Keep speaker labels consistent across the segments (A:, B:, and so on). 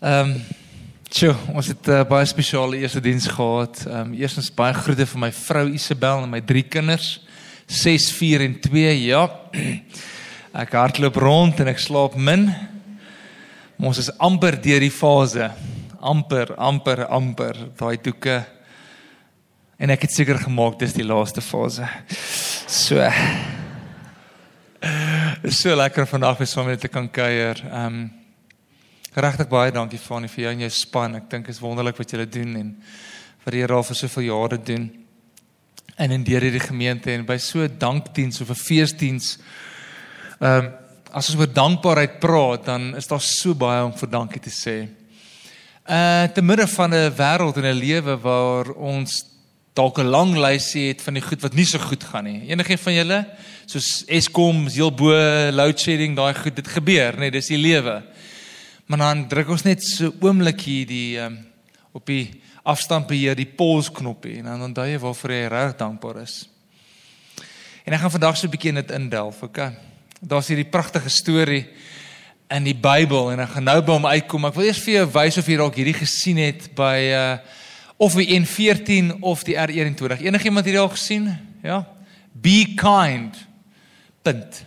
A: Ehm um, Tjoe, ons het 'n uh, baie spesiale eerste diens gehad. Ehm um, eerstens baie groete vir my vrou Isabel en my drie kinders, 6, 4 en 2. Ja. Ek hardloop rond en ek slaap min. Maar ons is amper deur die fase. Amper, amper, amper daai toeke. En ek het seker gemaak dis die laaste fase. So. So lekker vandag weer saam met te kan kuier. Ehm um, Regtig baie dankie Fanie vir jou en jou span. Ek dink dit is wonderlik wat julle doen en wat die Here al vir soveel jare doen. En in deur hierdie gemeente en by so 'n dankdiens of 'n feesdiens. Ehm um, as ons oor dankbaarheid praat, dan is daar so baie om vir dankie te sê. Uh te midde van 'n wêreld en 'n lewe waar ons dalk 'n lang lysie het van die goed wat nie so goed gaan nie. Enige van julle soos Eskom, heel bo load shedding, daai goed, dit gebeur, nee, dis die lewe. Maar dan druk ons net so oomblik hier die um, op die afstandbeheer die pause knoppie en dan onthou jy waarvoor jy reg dankbaar is. En ek gaan vandag so 'n bietjie in dit indelf, okay? Daar's hierdie pragtige storie in die Bybel en ek gaan nou by hom uitkom. Ek wil eers vir jou wys of jy dalk hierdie gesien het by uh of die N14 of die R21. Enigiemand hierdie al gesien? Ja. Be kind. Punt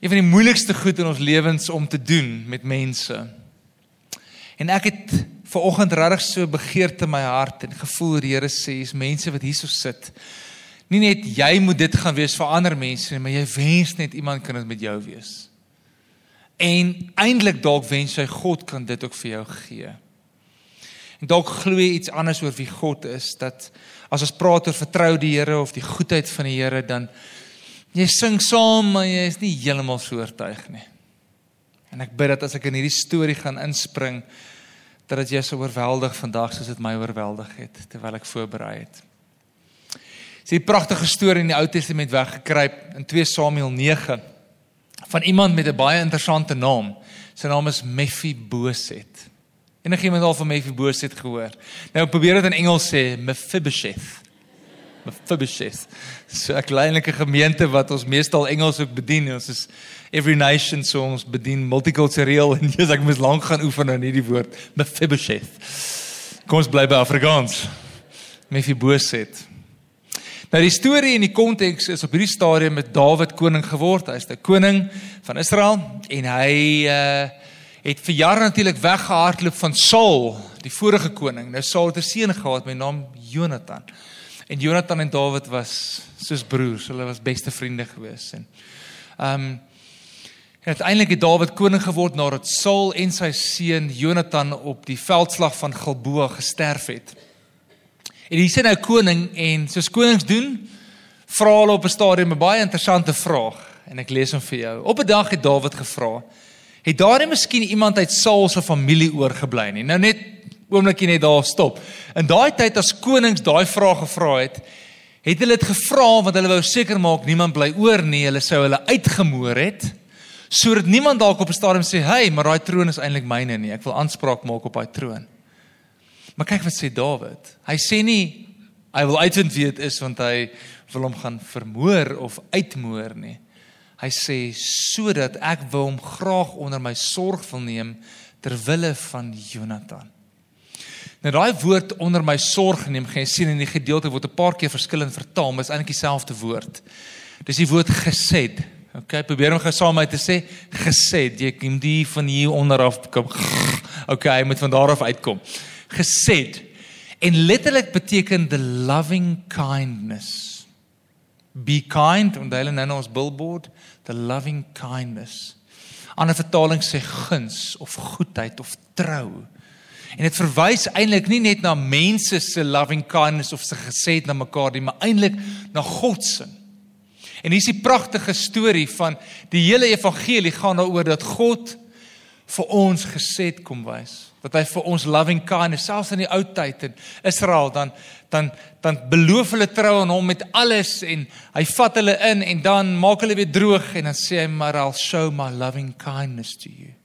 A: een van die moeilikste goed in ons lewens om te doen met mense. En ek het ver oggend regtig so begeerte in my hart en gevoel die Here sê is mense wat hierso sit. Nie net jy moet dit gaan wees vir ander mense nie, maar jy wens net iemand kan dit met jou wees. En eintlik dalk wens jy God kan dit ook vir jou gee. En dalk glo jy iets anders oor wie God is dat as ons praat oor vertrou die Here of die goedheid van die Here dan Jy sing saam, maar jy is nie heeltemal so oortuig nie. En ek bid dat as ek in hierdie storie gaan inspring, dat dit jou so oorweldig vandag soos dit my oorweldig het terwyl ek voorberei het. Dis 'n pragtige storie in die Ou Testament weggekruip in 2 Samuel 9 van iemand met 'n baie interessante naam. Sy naam is Mephibosheth. Enigiemand al van Mephibosheth gehoor? Nou probeer dit in Engels sê Mephibosheth. Mephibosheth. So 'n kleinlike gemeente wat ons meestal Engels ook bedien. Ons is every nation so ons bedien multicultureel en jy's ek moet lank gaan oefen aan hierdie woord Mephibosheth. Kom ons bly by Afrikaans. Mephibosheth. Nou die storie en die konteks is op hierdie stadium met Dawid koning geword. Hy's 'n koning van Israel en hy uh het vir jare natuurlik weggehardloop van Saul, die vorige koning. Nou Saul het 'n seun gehad met naam Jonathan. En Jonathan en Dawid was soos broers. Hulle was beste vriende gewees en ehm um, uiteindelik het Dawid koning geword nadat Saul en sy seun Jonathan op die veldslag van Gilboa gesterf het. En hier sien nou koning en soos konings doen, vra hulle op 'n stadium 'n baie interessante vraag en ek lees hom vir jou. Op 'n dag het Dawid gevra: "Het daar nie miskien iemand uit Saul se familie oorgebly nie?" Nou net oombliekie net daar stop. In daai tyd as konings daai vraag gevra het, het hulle dit gevra want hulle wou seker maak niemand bly oor nie. Hulle sou hulle uitgemoor het sodat niemand dalk op 'n stadium sê, "Hey, maar daai troon is eintlik myne nie. Ek wil aanspraak maak op daai troon." Maar kyk wat sê Dawid. Hy sê nie hy wil uitvind wie dit is want hy wil hom gaan vermoor of uitmoor nie. Hy sê sodat ek wil hom graag onder my sorg wil neem ter wille van Jonathan. Nou daai woord onder my sorg neem, gaan jy sien in die gedeelte word 'n paar keer verskillend vertaal, maar is eintlik dieselfde woord. Dis die woord gesed. Okay, probeer om gou saam met my te sê gesed. Jy kom die van hier onder af kom. Okay, moet van daar af uitkom. Gesed. En letterlik beteken the loving kindness. Be kind en hulle nou ons billboard, the loving kindness. 'n Ander vertaling sê guns of goedheid of trou. En dit verwys eintlik nie net na mense se loving kindness of se gesed na mekaar nie, maar eintlik na God se. En hier is die pragtige storie van die hele evangelie gaan daaroor dat God vir ons gesed kom wys. Dat hy vir ons loving kindness selfs in die ou tyd in Israel dan dan dan beloof hulle trou aan hom met alles en hy vat hulle in en dan maak hulle weer droog en dan sê hy maar I'll show my loving kindness to you.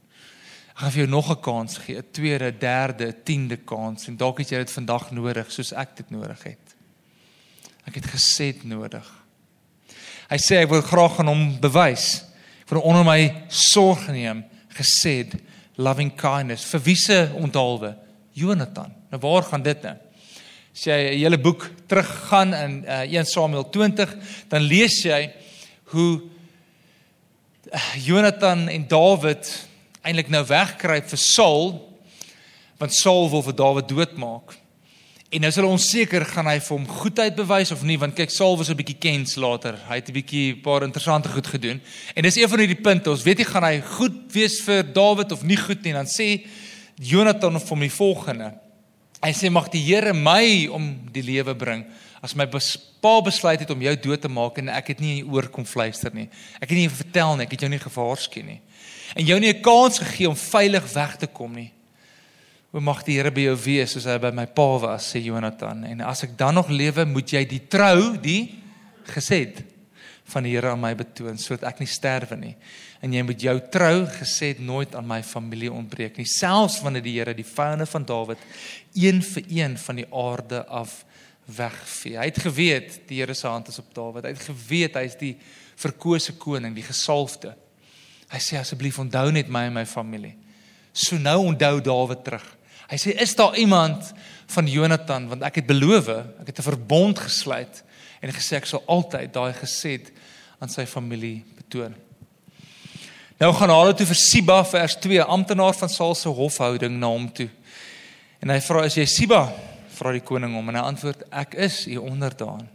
A: Ek gaan vir jou nog 'n kans gee, 'n tweede, derde, tiende kans en dalk het jy dit vandag nodig soos ek dit nodig het. Ek het gesê dit nodig. Hy sê ek wil graag aan hom bewys vir onder my sorg neem gesê loving kindness. Vir wie se onthaalwe? Jonathan. Nou waar gaan dit nou? As jy 'n hele boek teruggaan in uh, 1 Samuel 20, dan lees jy hoe uh, Jonathan en Dawid eintlik nou wegkruip vir Saul want Saul wil vir Dawid doodmaak. En nou is hulle onseker gaan hy vir hom goedheid bewys of nie want kyk Saul was 'n bietjie kens later. Hy het 'n bietjie 'n paar interessante goed gedoen. En dis een van hierdie punte. Ons weet nie gaan hy goed wees vir Dawid of nie goed nie. Dan sê Jonathan vir hom die volgende. Hy sê mag die Here my om die lewe bring as my pa besluit het om jou dood te maak en ek het nie in oor kom fluister nie. Ek het nie vertel nie, ek het jou nie gewaarsku nie. En jou nie 'n kans gegee om veilig weg te kom nie. O mag die Here by jou wees soos hy by my pa was, sê Jonathan. En as ek dan nog lewe, moet jy die trou, die gesed van die Here aan my betoon sodat ek nie sterwe nie. En jy moet jou trou gesed nooit aan my familie ontbreek nie, selfs wanneer die Here die vyande van Dawid een vir een van die aarde af wegvee. Hy het geweet die Here se hand is op Dawid. Hy het geweet hy is die verkose koning, die gesalfde. Hy sê asseblief onthou net my en my familie. So nou onthou Dawid terug. Hy sê is daar iemand van Jonathan want ek het beloof, ek het 'n verbond gesluit en gesê ek sal altyd daai gesed aan sy familie betoon. Nou gaan hulle toe vir Siba vers 2, amptenaar van Saul se hofhouding na hom toe. En hy vra as jy Siba vra die koning hom en hy antwoord ek is u onderdaan.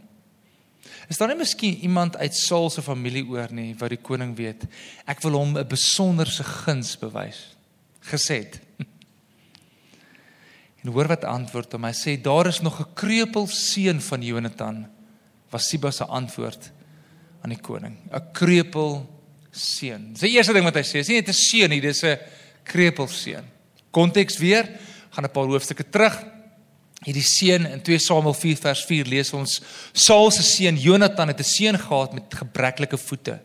A: Is daar nie miskien iemand uit Saul se familie oor nie wat die koning weet? Ek wil hom 'n besonderse guns bewys. Gesed. En hoor wat antwoord hom. Hy sê daar is nog 'n kreupel seun van Jonathan. Was Siba se antwoord aan die koning. 'n Kreupel seun. Dis die eerste ding wat hy sê. Dis nie net 'n seun nie, dis 'n kreupel seun. Konteks weer, gaan 'n paar hoofstukke terug. Hierdie seun in 2 Samuel 4 vers 4 lees ons Saul se seun Jonathan het 'n seun gehad met gebreklike voete.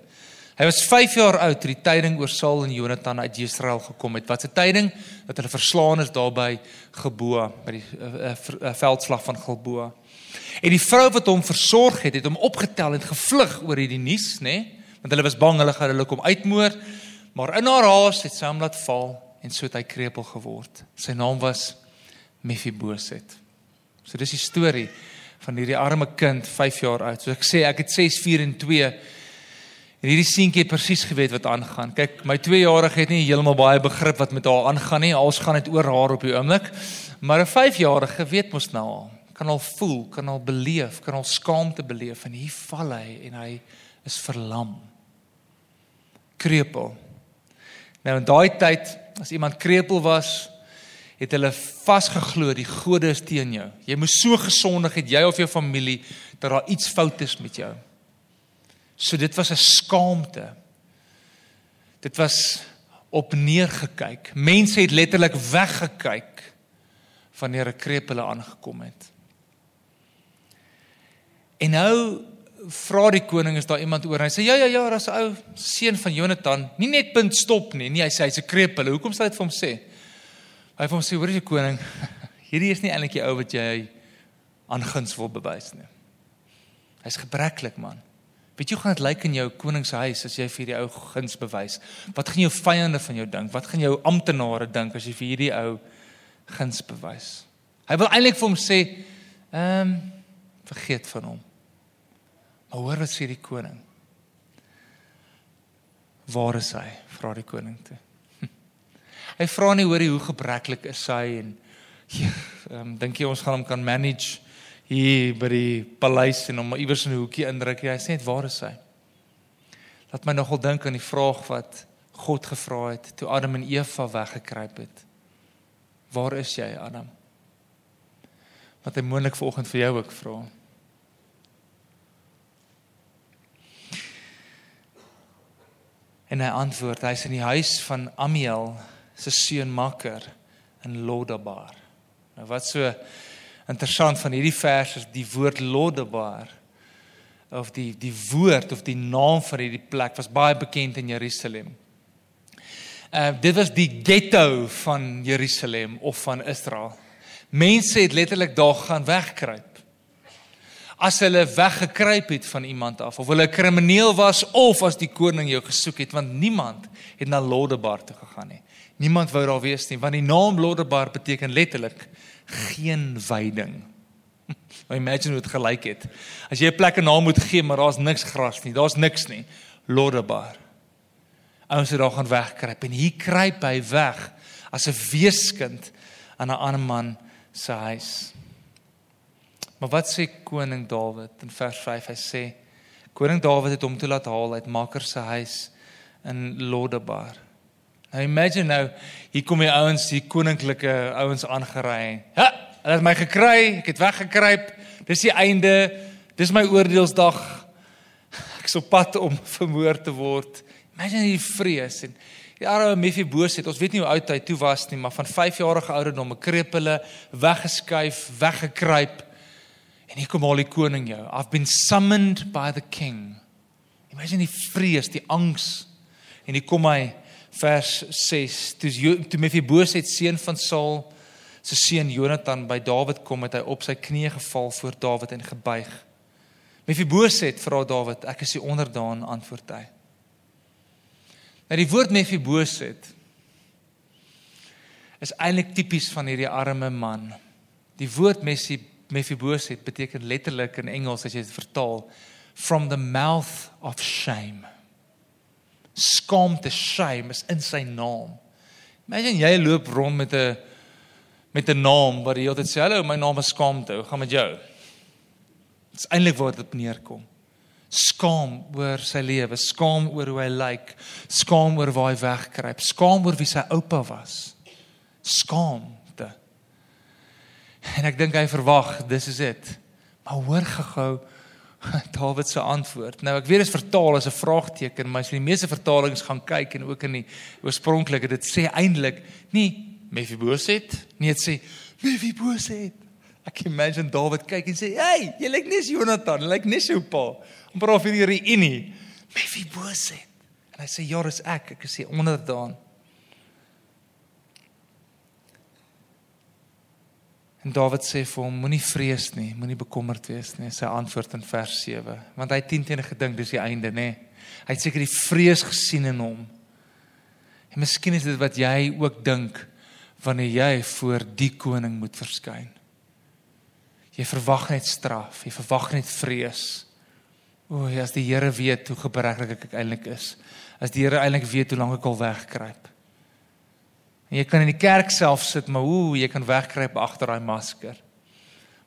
A: Hy was 5 jaar oud toe die tyding oor Saul en Jonathan uit Israel gekom het. Wat 'n tyding dat hulle verslaan is daarby Geboa by die uh, uh, veldslag van Geboa. En die vrou wat hom versorg het, het hom opgetel en gevlug oor hierdie nuus, nê? Nee? Want hulle was bang hulle gaan hulle kom uitmoor. Maar in haar haas het sy hom laat val en so het hy krepeel geword. Sy naam was Mephibosheth. So dis die storie van hierdie arme kind 5 jaar oud. So ek sê ek het 6 4 en 2 En hierdie seentjie het presies geweet wat aangaan. Kyk, my 2-jarige het nie heeltemal baie begrip wat met haar aangaan nie. Alles gaan net oor haar op die oomblik. Maar 'n 5-jarige weet mos nou al. Kan al voel, kan al beleef, kan al skaamte beleef en hier val hy en hy is verlam. Krepeel. Nou in daai tyd, as iemand krepeel was, het hulle vasgeglo die gode is teen jou. Jy moes so gesondig het jy of jou familie dat daar iets fout is met jou. So dit was 'n skaamte. Dit was op neergekyk. Mense het letterlik weggekyk wanneer 'n krepele aangekom het. En nou vra die koning is daar iemand oor. Hy sê ja ja ja, daar's 'n ou seun van Jonathan. Nie net punt stop nie. Nee, hy sê hy's 'n krepele. Hoekom sê hy dit vir hom sê? Hy vir hom sê hoor jy koning, hierdie is nie eintlik die ou wat jy aanguns wil bewys nie. Hy's gebreklik man. Weet jy hoe gaan dit lyk in jou koningshuis as jy vir hierdie ou guns bewys? Wat gaan jou vyande van jou dink? Wat gaan jou amptenare dink as jy vir hierdie ou guns bewys? Hy wil eintlik vir hom sê, ehm um, vergeet van hom. Maar hoor wat sê die koning? Waar is hy? Vra die koning toe. Hy vra nie hoor hoe gebreklik is hy en ehm um, dink jy ons gaan hom kan manage? hier by die paleis en hom iewers in 'n hoekie indruk. Hy sê net waar is hy? Laat my nogal dink aan die vraag wat God gevra het toe Adam en Eva weggekruip het. Waar is jy, Adam? Wat hy moontlik vanoggend vir jou ook vra. En hy antwoord, hy's in die huis van Amiel se seun Makker in Lodabar. Nou wat so interessant van hierdie vers is die woord Lodebar of die die woord of die naam van hierdie plek was baie bekend in Jerusalem. Uh dit was die ghetto van Jerusalem of van Israel. Mense het letterlik daar gaan wegkruip. as hulle weggekruip het van iemand af of hulle 'n krimineel was of as die koning jou gesoek het want niemand het na Lodebar toe gegaan nie. Niemand wou daar wees nie want die naam Lodebar beteken letterlik geen veiding. Maar imagine hoe dit gelyk het. As jy 'n plek 'n naam moet gee maar daar's niks gras nie, daar's niks nie. Lodebar. Ouens het daar gaan wegkruip en hier kruip hy weg as 'n weeskind aan 'n ander man se huis. Maar wat sê koning Dawid in vers 5? Hy sê koning Dawid het hom toe laat haal uit Makker se huis in Lodebar. Nou imagine nou, hier kom die ouens, die koninklike ouens aangery. Ha, hulle het my gekry, ek het weggekruip. Dis die einde. Dis my oordeelsdag. Ek is op pad om vermoor te word. Imagine die vrees en Ja, ou Mephibosheth, ons weet nie hoe oud hy toe was nie, maar van 5 jarige ouderdom, 'n krepele, weggeskuif, weggekruip. En hier kom al die koning jou. I've been summoned by the king. Imagine die vrees, die angs. En hier kom hy vers 6. Toe toe Mephibosheth seun van Saul se seun Jonathan by Dawid kom, het hy op sy knieë geval voor Dawid en gebuig. Mephibosheth vra Dawid, ek is die onderdaan, antwoord hy. Nou die woord Mephibosheth is eintlik tipies van hierdie arme man. Die woord Mephibosheth beteken letterlik in Engels as jy dit vertaal from the mouth of shame. Skaamte, shame is in sy naam. Imagine jy loop rond met 'n met 'n naam wat jy altyd sê, "Hallo, my naam is Skaamte. Hoe gaan met jou?" Dit is eintlik waar dit neerkom. Skaam oor sy lewe, skaam oor hoe hy lyk, skaam oor waar hy wegkruip, skaam oor wie sy oupa was. Skaam En ek dink hy verwag, dis is dit. Maar hoor gehou Dawid se antwoord. Nou ek weet dit is vertaal as 'n vraagteken, maar as jy die meeste vertalings gaan kyk en ook in die oorspronklike dit sê eintlik nie Mephibosheth, nie dit sê Mephibosheth. Ek imagine Dawid kyk en sê, "Hey, jy lyk net Jonathan, lyk net jou pa." Om praat vir die reunie. Mephibosheth. En hy sê, "Ja, dis ek, ek is hier onderdaan." En Dawid sê vir hom: Moenie vrees nie, moenie bekommerd wees nie. Sy antwoord in vers 7, want hy het teen teen gedink dis die einde, nê. Hy het seker die vrees gesien in hom. En miskien is dit wat jy ook dink wanneer jy voor die koning moet verskyn. Jy verwag net straf, jy verwag net vrees. O, as die Here weet hoe gebreklik ek eintlik is. As die Here eintlik weet hoe lank ek al wegkruip. En jy kan in die kerk self sit, maar hoe jy kan wegkruip agter daai masker.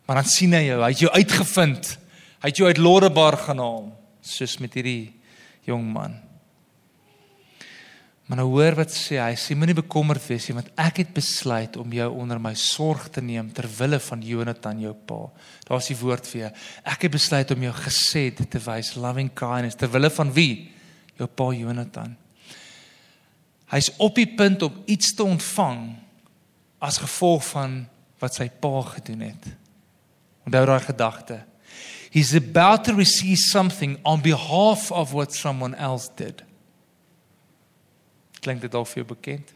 A: Maar dan sien hy jou, hy het jou uitgevind. Hy het jou uit Lodebar gehaal, soos met hierdie jong man. Maar nou hoor wat sê hy, sê moenie bekommerd wees nie, want ek het besluit om jou onder my sorg te neem ter wille van Jonathan jou pa. Daar's die woord vir jou. Ek het besluit om jou gesed te wys, loving kindness ter wille van wie? Jou pa Jonathan. Hy's op die punt om iets te ontvang as gevolg van wat sy pa gedoen het. Onthou daai gedagte. He's about to receive something on behalf of what someone else did. Klink dit al vir jou bekend?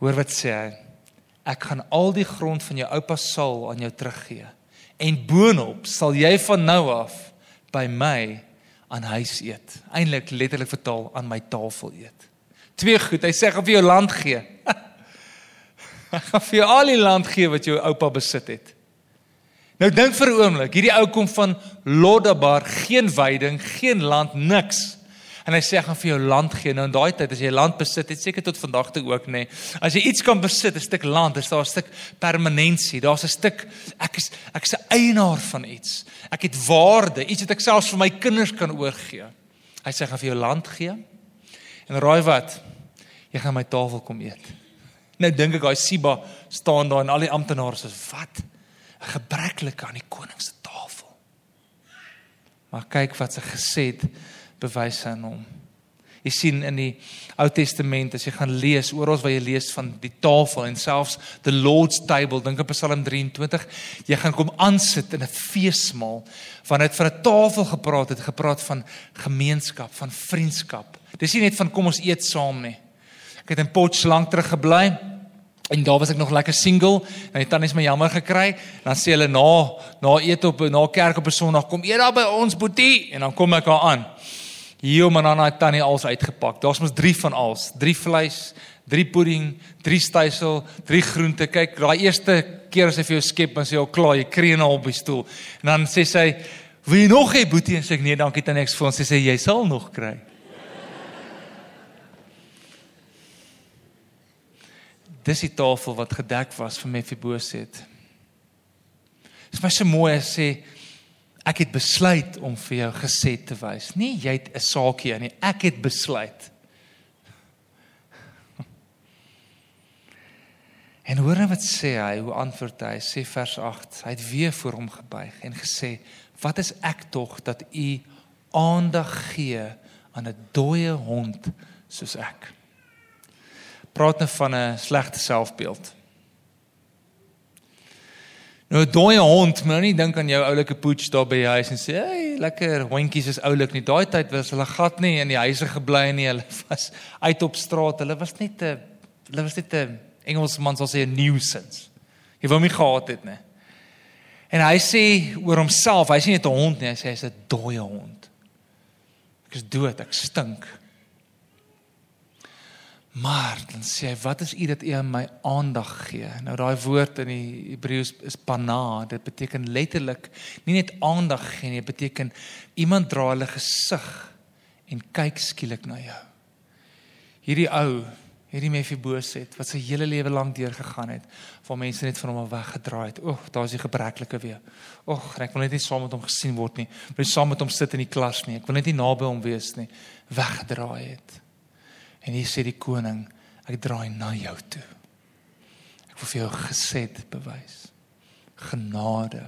A: Hoor wat sê hy? Ek gaan al die grond van jou oupa Saul aan jou teruggee. En boonop sal jy van nou af by my aan huis eet. Eintlik letterlik vertaal aan my tafel eet. Twee goed, hy sê gaan vir jou land gee. hy gaan vir jou al die land gee wat jou oupa besit het. Nou dink vir 'n oomblik, hierdie ou kom van Lodabar, geen veiding, geen land, niks. En hy sê ek gaan vir jou land gee. Nou in daai tyd as jy land besit, het seker tot vandag toe ook nê. Nee. As jy iets kan besit, 'n stuk land, is daar 'n stuk permanensie. Daar's 'n stuk ek is ek is 'n eienaar van iets. Ek het waarde, iets wat ek selfs vir my kinders kan oorgee. Hy sê ek gaan vir jou land gee. En raai wat? Jy gaan my tafel kom eet. Nou dink ek daai Siba staan daar en al die amptenare sê wat? 'n Gebreklike aan die koning se tafel. Maar kyk wat sy gesê het bewys aan hom. Jy sien in die Ou Testament as jy gaan lees oral waar jy lees van die tafel en selfs the Lord's table, dink op Psalm 23, jy gaan kom aansit in 'n feesmaal. Van dit van 'n tafel gepraat het, gepraat van gemeenskap, van vriendskap. Dis nie net van kom ons eet saam nie. Ek het in Potch lank terug gebly En daar was ek nog lekker single en die tannies my jammer gekry. Dan sê hulle na na eet op na kerk op 'n Sondag kom eet daar by ons boetie en dan kom ek daar aan. Hier om aan daai tannie als uitgepak. Daar's mos 3 van als, 3 vleis, 3 pudding, 3 stysel, 3 groente. Kyk, daai eerste keer as sy vir jou skep, dan sê jy al klaar, jy kreene op die stoel. En dan sê sy, "Wil jy nog hê boetie?" En sê ek, "Nee, dankie tannie, ek voel." Sy sê, "Jy sal nog kry." dis die tafel wat gedek was vir Mefiboset. Dit is my so mooi as sê ek het besluit om vir jou gesê te wys. Nee, jy het 'n saakie aan nie. Ek het besluit. En hoor net wat sê hy, hoe antwoord hy? Sê vers 8. Hy het weer voor hom gebuig en gesê: "Wat is ek tog dat u aandag gee aan 'n dooie hond soos ek?" praat nou van 'n slegte selfbeeld. Nou 'n dooie hond, moet nou nie dink aan jou oulike poets daar by die huis en sê, "Hey, lekker hondjies is oulik nie." Daai tyd was hulle gat nie in die huise gebly nie. Hulle was uit op straat. Hulle was net 'n hulle was net 'n Engelsman sal sê 'n nuisance. Jy wou my gehad het, né? En hy sê oor homself, hy's nie net 'n hond nie, hy sê hy's 'n dooie hond. Ek is dood, ek stink. Maar dan sê hy, wat is u dat u aan my aandag gee? Nou daai woord in die Hebreëus is pana. Dit beteken letterlik nie net aandag gee nie, dit beteken iemand dra hulle gesig en kyk skielik na jou. Hierdie ou, hierdie Mefiboset wat sy hele lewe lank deur gegaan het, waar mense net van hom af weggedraai het. Oeg, daar is die gebreklike weer. Oeg, ek wil net nie saam met hom gesien word nie. Wil nie saam met hom sit in die klas nie. Ek wil net nie naby hom wees nie. Weggedraai het. En hier sê die koning, ek draai na jou toe. Ek wil vir jou gesed bewys. Genade.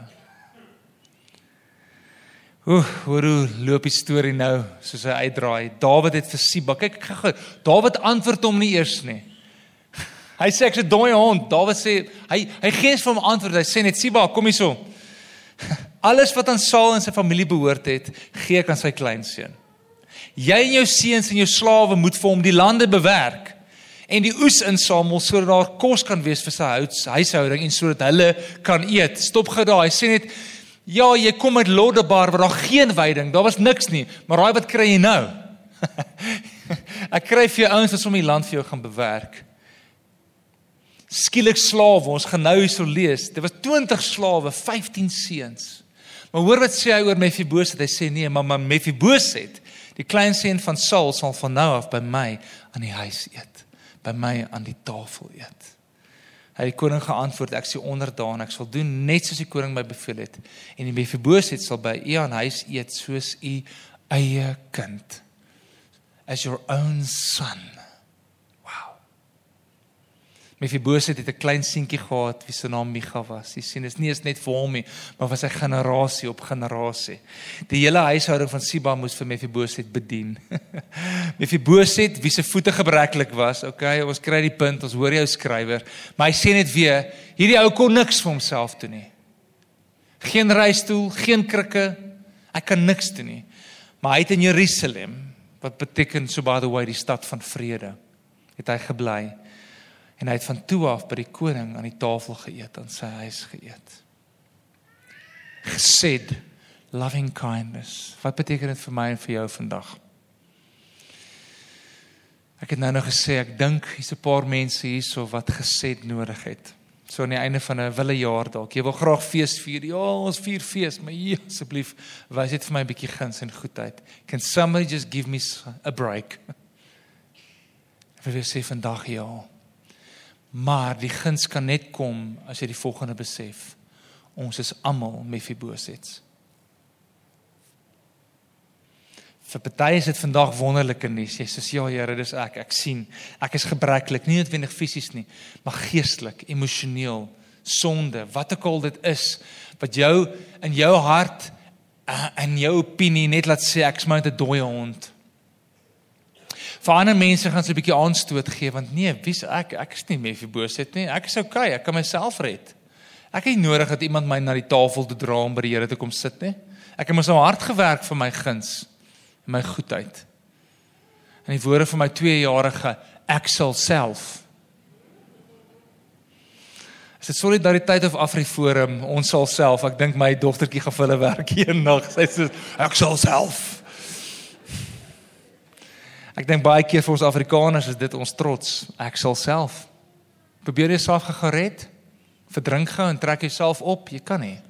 A: Ooh, hoe loop die storie nou soos hy uitdraai. Dawid het vir Siba, kyk ek gou. Dawid antwoord hom nie eers nie. Hy sê ek's 'n dooie hond. Dawid sê hy hy gee vir hom antwoord. Hy sê net Siba, kom hierso. Alles wat aan Saul en sy familie behoort het, gee ek aan sy kleinseun. Jy en jou seuns en jou slawe moet vir hom die lande bewerk en die oes insamel sodat daar kos kan wees vir sy huishouding en sodat hulle kan eet. Stop gou daar. Hy sê net ja, jy kom met Lodebar waar daar geen veiding, daar was niks nie, maar raai wat kry jy nou? Ek kry vir jou ouens wat om die land vir jou gaan bewerk. Skielik slawe, ons gaan nou hierso lees. Dit was 20 slawe, 15 seuns. Maar hoor wat sê hy oor Mefiboset? Hy sê nee, maar Mefiboset Die klein seun van Saul sal van nou af by my aan die huis eet, by my aan die tafel eet. Hy die koning geantwoord: Ek sê onderdaan, ek sal doen net soos die koning my beveel het. En die Mefiboset sal by u aan huis eet soos u eie kind. As your own son. Mefiboset het 'n klein seentjie gehad wie se naam Micha was. Jy sien, dit is nie eens net vir hom nie, maar vir sy generasie op generasie. Die hele huishouding van Siba moes vir Mefiboset bedien. Mefiboset wie se voete gebreklik was. Okay, ons kry die punt, ons hoor jou skrywer, maar hy sê net weer, hierdie ou kon niks vir homself doen nie. Geen reistool, geen krikke. Hy kan niks doen nie. Maar hy het in Jerusalem, wat beteken so by the way die stad van vrede, het hy gebly en hy het van toe af by die koning aan die tafel geëet aan sy huis geëet. Gesed loving kindness. Wat beteken dit vir my en vir jou vandag? Ek het nou nog gesê ek dink hier's 'n paar mense hierso wat gesed nodig het. So aan die einde van 'n wille jaar dalk. Jy wil graag fees vier. Ja, ons vier fees, maar hier asseblief wys dit vir my 'n bietjie guns en goedheid. Can somebody just give me a break? Ek wil sê vandag ja. Maar die guns kan net kom as jy die volgende besef. Ons is almal Mefibosets. Vir party is dit vandag wonderlike nuus. Jy sê ja Here, dis ek. Ek sien ek is gebreklik, nie noodwendig fisies nie, maar geestelik, emosioneel, sonde, wat ook al dit is wat jou in jou hart en eh, jou opinie net laat sê ek's maar net 'n dooie hond. Vir ander mense gaan se 'n bietjie aanstoot gee want nee, wie's ek? Ek is nie Mephibosheth nie. Ek is okay, ek kan myself red. Ek het nie nodig dat iemand my na die tafel toe dra om by die Here te kom sit nie. Ek het mos nou hard gewerk vir my guns en my goedheid. En die woorde van my 2-jarige ek sal self Is dit solidariteit of Afriforum? Ons sal self. Ek dink my dogtertjie gaan vir hulle werk eendag. Sy sê ek sal self. Ek dink baie keer vir ons Afrikaners is dit ons trots. Ek sal self. Probeer jouself gered. Verdrink gou en trek jouself op. Jy kan nie.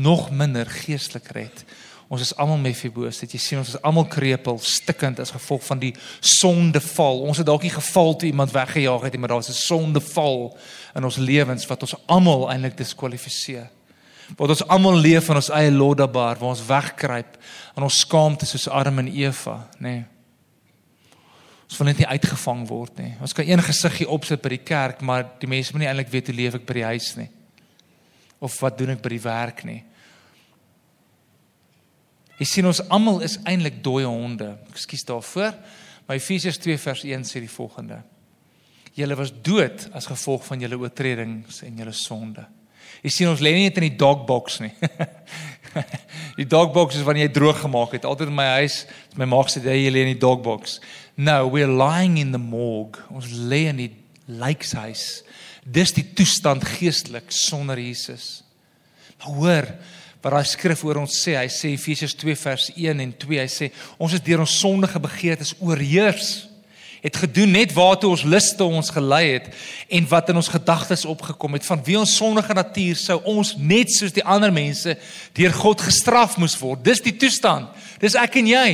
A: Nog minder geestelik red. Ons is almal Mefibos. Dit jy sien ons is almal krepeel, stikkend as gevolg van die sondeval. Ons het dalk nie geval toe iemand weggejaag het nie, maar daar's 'n sondeval in ons lewens wat ons almal eintlik diskwalifiseer. Wat ons almal leef in ons eie lodderbaar waar ons wegkruip in ons skaamte soos Adam en Eva, nê. Nee. Ons wil net nie uitgevang word nie. Ons kan een gesiggie opsit by die kerk, maar die mense moet nie eintlik weet hoe leef ek by die huis nie. Of wat doen ek by die werk nie. Jy sien ons almal is eintlik dooie honde. Ekskuus daarvoor. Maar Efesiërs 2 vers 1 sê die volgende: Julle was dood as gevolg van julle oortredings en julle sonde. Jy sien ons lê nie net in die dogbox nie. die dogbox is wanneer jy droog gemaak het. Altyd in my huis, my maag sê jy lê in die dogbox. No, we're lying in the morgue. Ons lê in die lijkshuis. Dis die toestand geestelik sonder Jesus. Maar hoor, wat daai skrif oor ons sê, hy sê Efesiërs 2 vers 1 en 2, hy sê ons is deur ons sondige begeertes oorheers het gedoen net waartoe ons liste ons gelei het en wat in ons gedagtes opgekom het van wie ons sondige natuur sou ons net soos die ander mense deur God gestraf moes word. Dis die toestand. Dis ek en jy.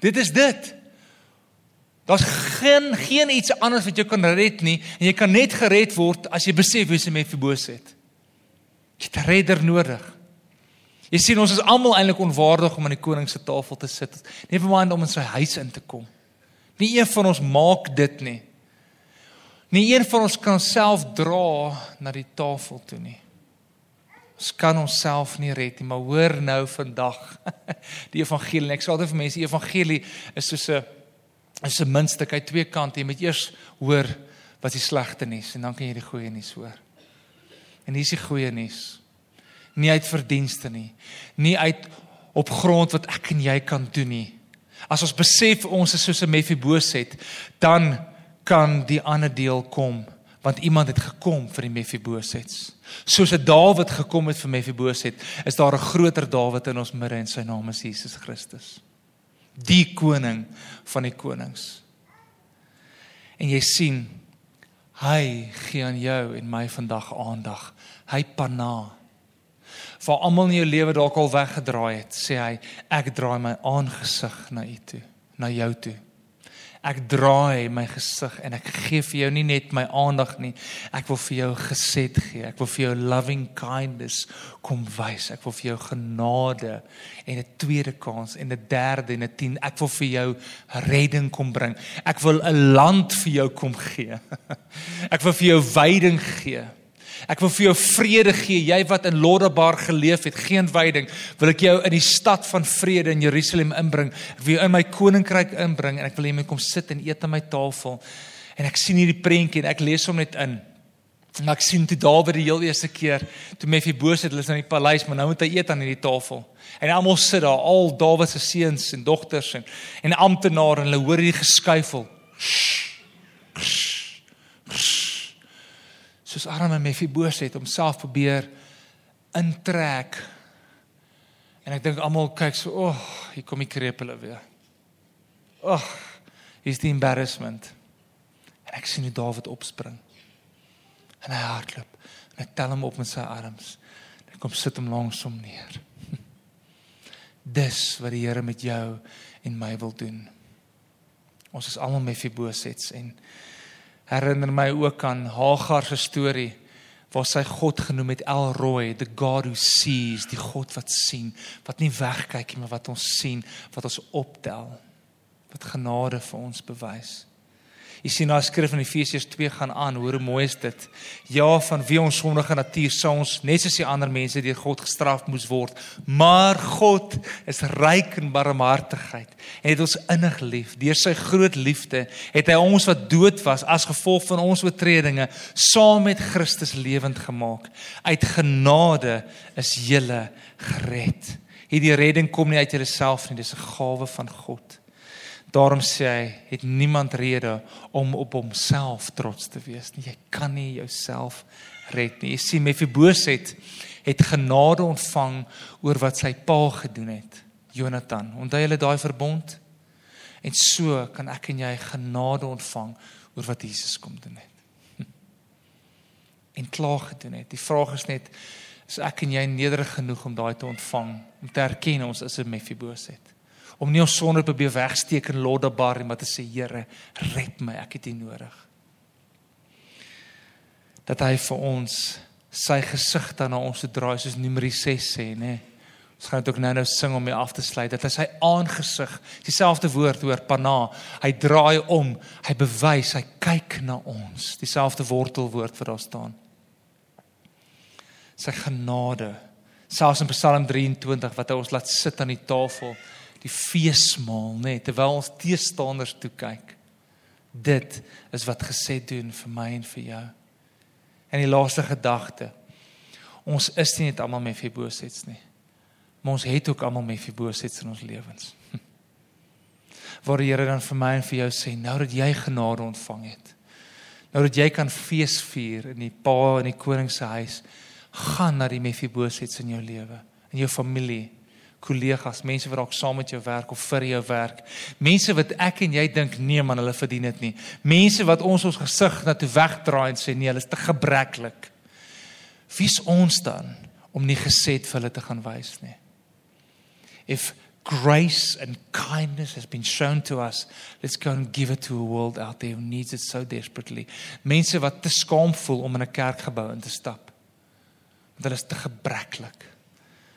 A: Dit is dit. Daar's geen geen iets anders wat jou kan red nie en jy kan net gered word as jy besef wie se Mefiboset. Jy het 'n redder nodig. Jy sien ons is almal eintlik onwaardig om aan die koning se tafel te sit. Nie vir maar om in sy huis in te kom. Nie een van ons maak dit nie. Nie een van ons kan self dra na die tafel toe nie. Ons kan onsself nie red nie, maar hoor nou vandag die evangelie. Ek sê altyd vir mense, die evangelie is soos 'n is 'n muntstuk uit twee kante. Jy moet eers hoor wat die slegte nuus en dan kan jy die goeie nuus hoor. En hier is die goeie nuus. Nie uit verdienste nie. Nie uit op grond wat ek en jy kan doen nie. As ons besef ons is soos 'n Mefiboset, dan kan die ander deel kom want iemand het gekom vir die Mefibosets. Soos 'n Dawid gekom het vir Mefiboset, is daar 'n groter Dawid in ons midde en sy naam is Jesus Christus. Die koning van die konings. En jy sien hy gee aan jou en my vandag aandag hy pana. Vir almal in jou lewe dalk al weggedraai het, sê hy, ek draai my aangesig na u toe, na jou toe. Ek draai my gesig en ek gee vir jou nie net my aandag nie. Ek wil vir jou gesed gee. Ek wil vir jou loving kindness kom wys. Ek wil vir jou genade en 'n tweede kans en 'n derde en 'n 10. Ek wil vir jou redding kom bring. Ek wil 'n land vir jou kom gee. Ek wil vir jou veiding gee. Ek wil vir jou vrede gee, jy wat in Lodebar geleef het, geen wyding, wil ek jou in die stad van vrede in Jerusalem inbring. Ek wil jou in my koninkryk inbring en ek wil hê jy kom sit en eet aan my tafel. En ek sien hierdie prentjie en ek lees hom net in. En ek sien toe Dawid die heel eerste keer toe Mefiboset hulle is in die paleis, maar nou moet hy eet aan hierdie tafel. En almal sit daar, al Dawid se seuns en dogters en en amptenare en hulle hoor hierdie geskuifel. Shh, shh, shh soos arme Mefiboset homself probeer intrek. En ek dink almal kyk so, "Ag, oh, hier kom die krepele weer." Ag, oh, hier's die embarrassment. En ek sien hoe Dawid opspring. En hy hardloop. En hy tel hom op met sy arms. Hy kom sit hom langs hom neer. Dis wat die Here met jou en my wil doen. Ons is almal Mefibosets en herinner my ook aan Hagar se storie waar sy God genoem het El Roi, the God who sees, die God wat sien, wat nie wegkyk nie, maar wat ons sien, wat ons optel, wat genade vir ons bewys. Jy sien daai skrif in Efesiërs 2 gaan aan, hoe mooi is dit? Ja, van wie ons sondige natuur sou ons net soos die ander mense deur God gestraf moes word, maar God is ryk in barmhartigheid en het ons innig lief. Deur sy groot liefde het hy ons wat dood was as gevolg van ons oortredinge saam met Christus lewend gemaak. Uit genade is jy gered. Hierdie redding kom nie uit jouself nie, dis 'n gawe van God. Daarom sê hy, het niemand rede om op homself trots te wees nie. Jy kan nie jouself red nie. Jy sien Mefiboset het genade ontvang oor wat sy pa gedoen het. Jonathan, onthou julle daai verbond? En so kan ek en jy genade ontvang oor wat Jesus kom doen het. En klaar gedoen het. Die vraag is net is ek en jy nederig genoeg om daai te ontvang, om te erken ons is 'n Mefiboset. Om nie ons sonde probeer wegsteek en lodderbar en maar te sê Here, red my, ek het U nodig. Dat hy vir ons sy gesig dan na ons te draai soos Numeri 6 sê, nê. Nee. Ons gaan dit ook nou-nou sing om mee af te sluit. Dat hy sy aangesig, dieselfde woord hoor pana, hy draai om, hy bewys, hy kyk na ons. Dieselfde wortelwoord wat daar staan. Sy genade. Selfs in Psalm 23 wat hy ons laat sit aan die tafel, die feesmaal, nê, nee, terwyl ons teestanders toe kyk. Dit is wat gesê doen vir my en vir jou. En die laaste gedagte. Ons is nie net almal Mefibosets nie. Maar ons het ook almal Mefibosets in ons lewens. Waar die Here dan vir my en vir jou sê, nou dat jy genade ontvang het. Nou dat jy kan fees vier in die Pa en die koning se huis, gaan na die Mefibosets in jou lewe, in jou familie, kollegas, mense wat dalk saam met jou werk of vir jou werk. Mense wat ek en jy dink nee man, hulle verdien dit nie. Mense wat ons ons gesig na toe wegdraai en sê nee, hulle is te gebreklik. Wie's ons dan om nie gesed vir hulle te gaan wys nie? If grace and kindness has been shown to us, let's go and give it to a world out there who needs it so desperately. Mense wat te skaam voel om in 'n kerkgebou in te stap. Want hulle is te gebreklik.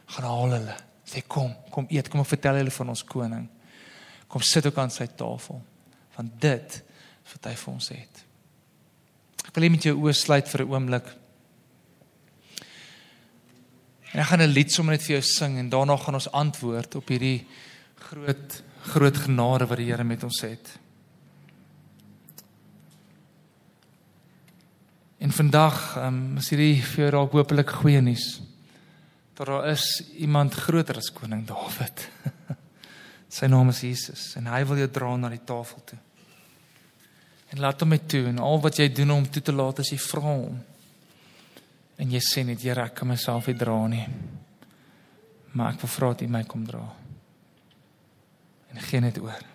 A: Gaan haal hulle sê kom, kom eet, kom en vertel hulle van ons koning. Kom sit ook aan sy tafel. Want dit is wat hy vir ons het. Ek wil net jou oë sluit vir 'n oomblik. En ek gaan 'n lied sommer net vir jou sing en daarna gaan ons antwoord op hierdie groot groot genade wat die Here met ons het. En vandag, ehm um, is hierdie vir jou dalk hopelik goeie nuus dat daar is iemand groter as koning Dawid. Sy naam is Jesus en hy wil jou dra na die tafel toe. En laat hom met toe en al wat jy doen om toe te laat as jy vra hom. En jy sê net Here, ek kan myself nie dra nie. Maar ek wil vra dat U my kom dra. En gee net oor.